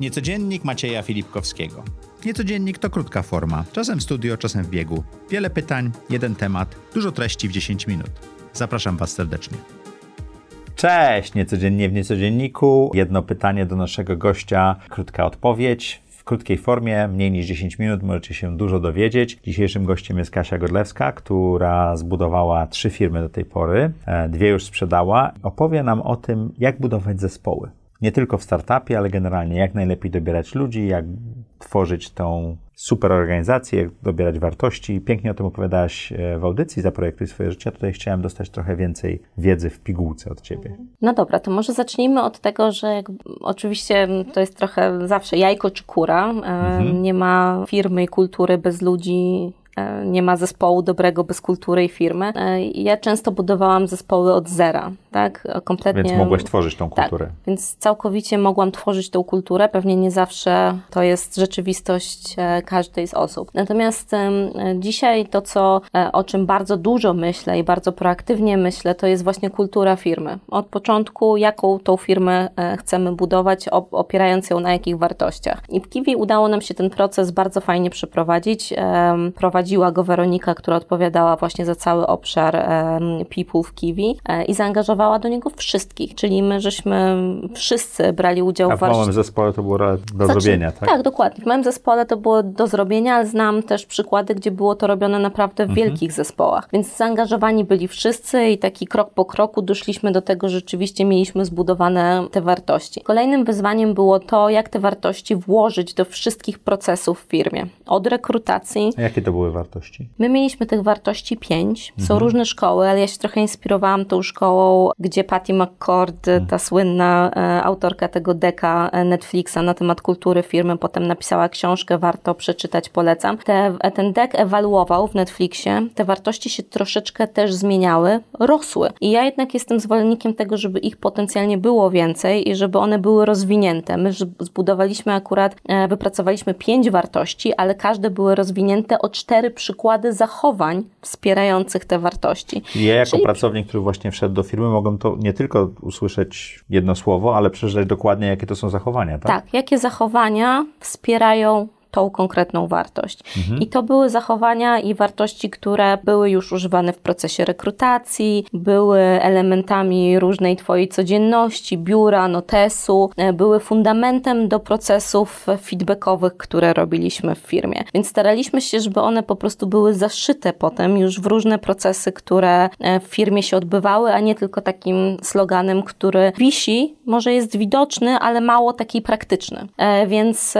Niecodziennik Macieja Filipkowskiego. Niecodziennik to krótka forma, czasem w studio, czasem w biegu. Wiele pytań, jeden temat, dużo treści w 10 minut. Zapraszam Was serdecznie. Cześć, niecodziennie w niecodzienniku. Jedno pytanie do naszego gościa, krótka odpowiedź. W krótkiej formie, mniej niż 10 minut, możecie się dużo dowiedzieć. Dzisiejszym gościem jest Kasia Godlewska, która zbudowała trzy firmy do tej pory, e, dwie już sprzedała. Opowie nam o tym, jak budować zespoły. Nie tylko w startupie, ale generalnie jak najlepiej dobierać ludzi, jak tworzyć tą super organizację, dobierać wartości. Pięknie o tym opowiadałaś e, w audycji Zaprojektuj swoje życie. Tutaj chciałem dostać trochę więcej wiedzy w pigułce od Ciebie. No dobra, to może zacznijmy od tego, że oczywiście to jest trochę zawsze jajko czy kura. E, mhm. Nie ma firmy i kultury bez ludzi nie ma zespołu dobrego bez kultury i firmy. E, ja często budowałam zespoły od zera, tak? Kompletnie. Więc mogłaś tworzyć tą kulturę. Tak, więc całkowicie mogłam tworzyć tą kulturę. Pewnie nie zawsze to jest rzeczywistość e, każdej z osób. Natomiast dzisiaj to, co, o czym bardzo dużo myślę i bardzo proaktywnie myślę, to jest właśnie kultura firmy. Od początku, jaką tą firmę chcemy budować, opierając ją na jakich wartościach. I w Kiwi udało nam się ten proces bardzo fajnie przeprowadzić. Prowadzić prowadziła go Weronika, która odpowiadała właśnie za cały obszar People w Kiwi e, i zaangażowała do niego wszystkich, czyli my żeśmy wszyscy brali udział A w małym zespole to było do znaczy, zrobienia, tak? Tak, dokładnie. W małym zespole to było do zrobienia, ale znam też przykłady, gdzie było to robione naprawdę w mhm. wielkich zespołach. Więc zaangażowani byli wszyscy i taki krok po kroku doszliśmy do tego, że rzeczywiście mieliśmy zbudowane te wartości. Kolejnym wyzwaniem było to, jak te wartości włożyć do wszystkich procesów w firmie. Od rekrutacji. A jakie to były wartości? My mieliśmy tych wartości pięć. Są mhm. różne szkoły, ale ja się trochę inspirowałam tą szkołą, gdzie Patty McCord, mhm. ta słynna e, autorka tego deka e, Netflixa na temat kultury firmy, potem napisała książkę, warto przeczytać, polecam. Te, ten dek ewaluował w Netflixie, te wartości się troszeczkę też zmieniały, rosły. I ja jednak jestem zwolennikiem tego, żeby ich potencjalnie było więcej i żeby one były rozwinięte. My zbudowaliśmy akurat, e, wypracowaliśmy pięć wartości, ale każde były rozwinięte o cztery cztery przykłady zachowań wspierających te wartości. Ja jako Czyli... pracownik, który właśnie wszedł do firmy, mogę to nie tylko usłyszeć jedno słowo, ale przeczytać dokładnie, jakie to są zachowania, tak? Tak, jakie zachowania wspierają tą konkretną wartość. Mhm. I to były zachowania i wartości, które były już używane w procesie rekrutacji, były elementami różnej Twojej codzienności, biura, notesu, e, były fundamentem do procesów feedbackowych, które robiliśmy w firmie. Więc staraliśmy się, żeby one po prostu były zaszyte potem już w różne procesy, które e, w firmie się odbywały, a nie tylko takim sloganem, który wisi, może jest widoczny, ale mało taki praktyczny. E, więc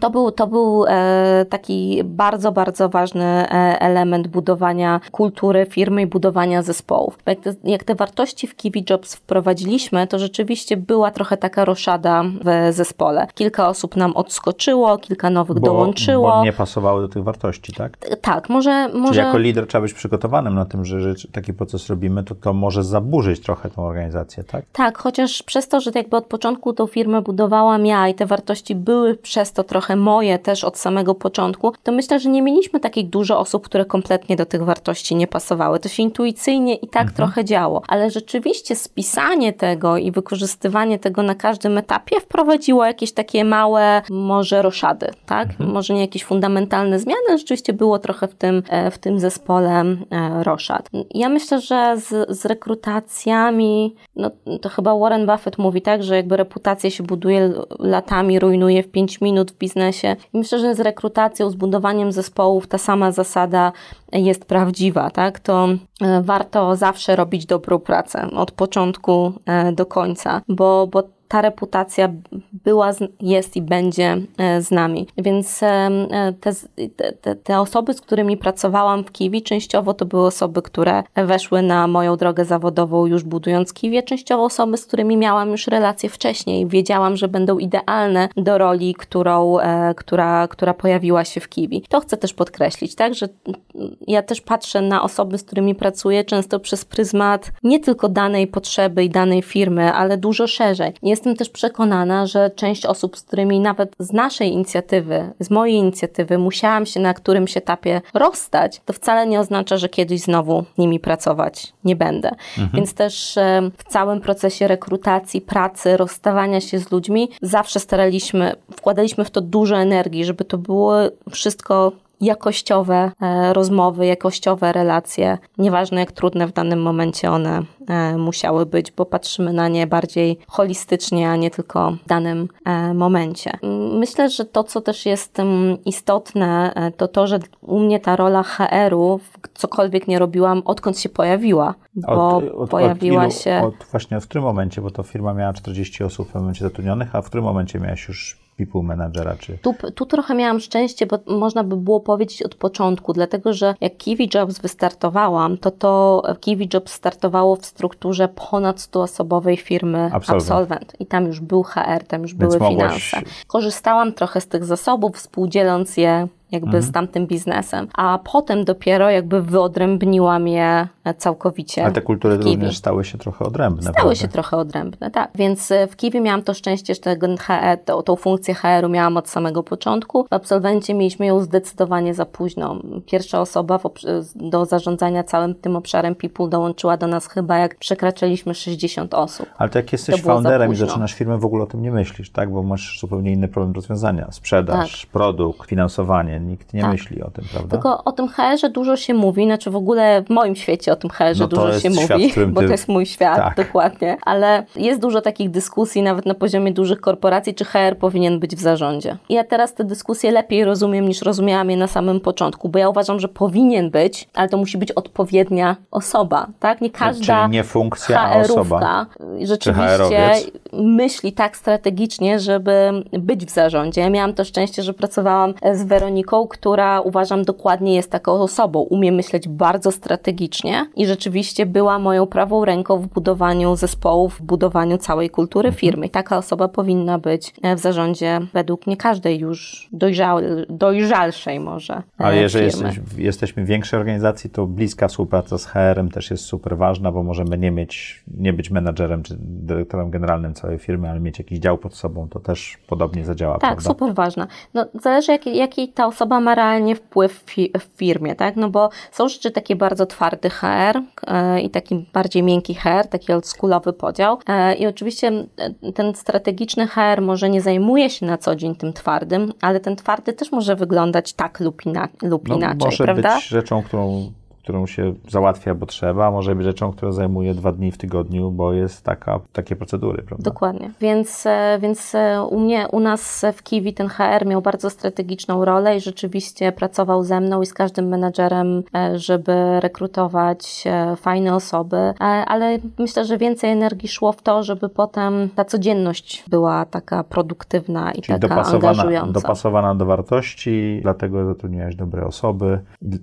to był, to był e, taki bardzo, bardzo ważny e, element budowania kultury firmy i budowania zespołów. Jak te, jak te wartości w Kiwi Jobs wprowadziliśmy, to rzeczywiście była trochę taka roszada w zespole. Kilka osób nam odskoczyło, kilka nowych bo, dołączyło. Bo nie pasowały do tych wartości, tak? Tak, może... może... Czyli jako lider trzeba być przygotowanym na tym, że, że taki proces robimy, to to może zaburzyć trochę tą organizację, tak? Tak, chociaż przez to, że jakby od początku tą firmę budowałam ja i te wartości były przez to trochę moje też od samego początku, to myślę, że nie mieliśmy takich dużo osób, które kompletnie do tych wartości nie pasowały. To się intuicyjnie i tak mhm. trochę działo, ale rzeczywiście spisanie tego i wykorzystywanie tego na każdym etapie wprowadziło jakieś takie małe, może roszady, tak? Mhm. Może nie jakieś fundamentalne zmiany, ale rzeczywiście było trochę w tym, e, w tym zespole e, roszad. Ja myślę, że z, z rekrutacjami, no to chyba Warren Buffett mówi tak, że jakby reputację się buduje latami, rujnuje w 5 minut w biznesie. I myślę, że z rekrutacją, z budowaniem zespołów ta sama zasada jest prawdziwa, tak? To e, warto zawsze robić dobrą pracę od początku e, do końca, bo, bo ta reputacja była, jest i będzie e, z nami. Więc e, e, te, te, te, osoby, z którymi pracowałam w Kiwi, częściowo to były osoby, które weszły na moją drogę zawodową już budując Kiwi, częściowo osoby, z którymi miałam już relacje wcześniej. Wiedziałam, że będą idealne do roli, którą, która, która pojawiła się w Kiwi. To chcę też podkreślić, tak, że ja też patrzę na osoby, z którymi pracuję często przez pryzmat nie tylko danej potrzeby i danej firmy, ale dużo szerzej. Nie jestem też przekonana, że część osób, z którymi nawet z naszej inicjatywy, z mojej inicjatywy musiałam się na którymś etapie rozstać, to wcale nie oznacza, że kiedyś znowu nimi pracować nie będę. Mhm. Więc też e, w całym procesie rekrutacji, pracy, rozstawania się z ludźmi zawsze staraliśmy, wkładaliśmy w to dużo energii, żeby to było wszystko jakościowe e, rozmowy, jakościowe relacje, nieważne jak trudne w danym momencie one e, musiały być, bo patrzymy na nie bardziej holistycznie, a nie tylko w danym e, momencie. Myślę, że to, co też jest istotne, to to, że u mnie ta rola HR-u, cokolwiek nie robiłam, odkąd się pojawiła, bo od, od, pojawiła od ilu, się... Od właśnie w którym momencie, bo to firma miała 40 osób w momencie zatrudnionych, a w którym momencie miałaś już people managera? Czy... Tu, tu trochę miałam szczęście, bo można by było powiedzieć od początku, dlatego że jak Kiwi Jobs wystartowałam, to to Kiwi Jobs startowało w strukturze ponad 100-osobowej firmy Absolvent. Absolvent. I tam już był HR, tam już Więc były mogłaś... finanse. Korzystałam trochę z tych zasobów, współdzieląc je jakby mhm. z tamtym biznesem. A potem dopiero jakby wyodrębniłam je całkowicie. A te kultury również stały się trochę odrębne. Stały prawda? się trochę odrębne, tak. Więc e, w Kiwi miałam to szczęście, że tego HR, tą, tą funkcję HR-u miałam od samego początku. W absolwencie mieliśmy ją zdecydowanie za późno. Pierwsza osoba do zarządzania całym tym obszarem people dołączyła do nas chyba jak przekraczaliśmy 60 osób. Ale to jak jesteś to founderem i zaczynasz firmę, w ogóle o tym nie myślisz, tak? Bo masz zupełnie inny problem rozwiązania. Sprzedaż, tak. produkt, finansowanie nikt nie tak. myśli o tym, prawda? Tylko o tym HR-ze dużo się mówi, znaczy w ogóle w moim świecie o tym HR-ze no dużo się świat, mówi, bo ty... to jest mój świat, tak. dokładnie. Ale jest dużo takich dyskusji, nawet na poziomie dużych korporacji, czy HR powinien być w zarządzie. I ja teraz te dyskusje lepiej rozumiem, niż rozumiałam je na samym początku, bo ja uważam, że powinien być, ale to musi być odpowiednia osoba, tak? Nie każda Czyli nie funkcja, a osoba. rzeczywiście myśli tak strategicznie, żeby być w zarządzie. Ja miałam to szczęście, że pracowałam z Weroniką która uważam dokładnie jest taką osobą. Umie myśleć bardzo strategicznie i rzeczywiście była moją prawą ręką w budowaniu zespołów, w budowaniu całej kultury mhm. firmy. Taka osoba powinna być e, w zarządzie według mnie każdej już dojrzał, dojrzalszej może. A e, jeżeli jesteś, jesteśmy w większej organizacji, to bliska współpraca z HR-em też jest super ważna, bo możemy nie mieć, nie być menadżerem czy dyrektorem generalnym całej firmy, ale mieć jakiś dział pod sobą, to też podobnie zadziała. Tak, prawda? super ważna. No, zależy jaki, jaki ta osoba ma realnie wpływ w firmie, tak? No bo są rzeczy takie bardzo twardy HR e, i taki bardziej miękki HR, taki oldschoolowy podział. E, I oczywiście ten strategiczny HR może nie zajmuje się na co dzień tym twardym, ale ten twardy też może wyglądać tak lub, ina lub no, inaczej, może prawda? być rzeczą, którą którą się załatwia, bo trzeba, może być rzeczą, która zajmuje dwa dni w tygodniu, bo jest taka, takie procedury, prawda? Dokładnie. Więc, e, więc e, u mnie, u nas w Kiwi ten HR miał bardzo strategiczną rolę i rzeczywiście pracował ze mną i z każdym menadżerem, e, żeby rekrutować fajne osoby, ale myślę, że więcej energii szło w to, żeby potem ta codzienność była taka produktywna i Czyli taka dopasowana, angażująca. dopasowana do wartości, dlatego zatrudniałeś dobre osoby.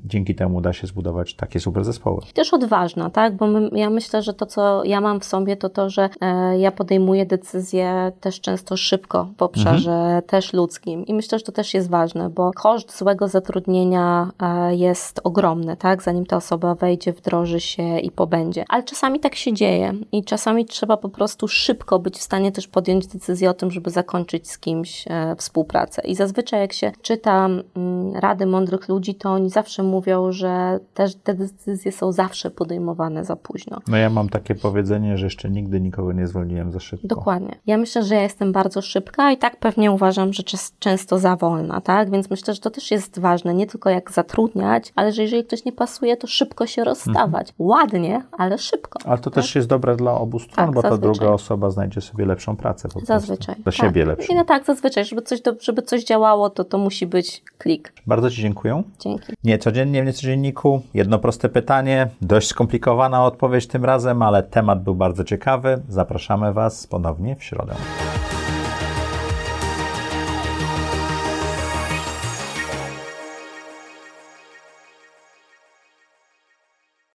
Dzięki temu da się zbudować takie super zespoły. I też odważna, tak? Bo my, ja myślę, że to, co ja mam w sobie, to to, że e, ja podejmuję decyzje też często szybko w obszarze mhm. też ludzkim. I myślę, że to też jest ważne, bo koszt złego zatrudnienia e, jest ogromny, tak? Zanim ta osoba wejdzie, wdroży się i pobędzie. Ale czasami tak się dzieje i czasami trzeba po prostu szybko być w stanie też podjąć decyzję o tym, żeby zakończyć z kimś e, współpracę. I zazwyczaj jak się czyta mm, rady mądrych ludzi, to oni zawsze mówią, że też te decyzje są zawsze podejmowane za późno. No ja mam takie powiedzenie, że jeszcze nigdy nikogo nie zwolniłem za szybko. Dokładnie. Ja myślę, że ja jestem bardzo szybka i tak pewnie uważam, że często za wolna, tak? Więc myślę, że to też jest ważne, nie tylko jak zatrudniać, ale że jeżeli ktoś nie pasuje, to szybko się rozstawać. Mhm. Ładnie, ale szybko. Ale to tak? też jest dobre dla obu stron, tak, bo ta druga osoba znajdzie sobie lepszą pracę po Zazwyczaj. Dla tak. siebie lepszą. I no tak, zazwyczaj, żeby coś, do, żeby coś działało, to to musi być klik. Bardzo Ci dziękuję. Dzięki. Nie codziennie w Niecodzienniku. Jedno proste pytanie, dość skomplikowana odpowiedź tym razem, ale temat był bardzo ciekawy. Zapraszamy Was ponownie w środę.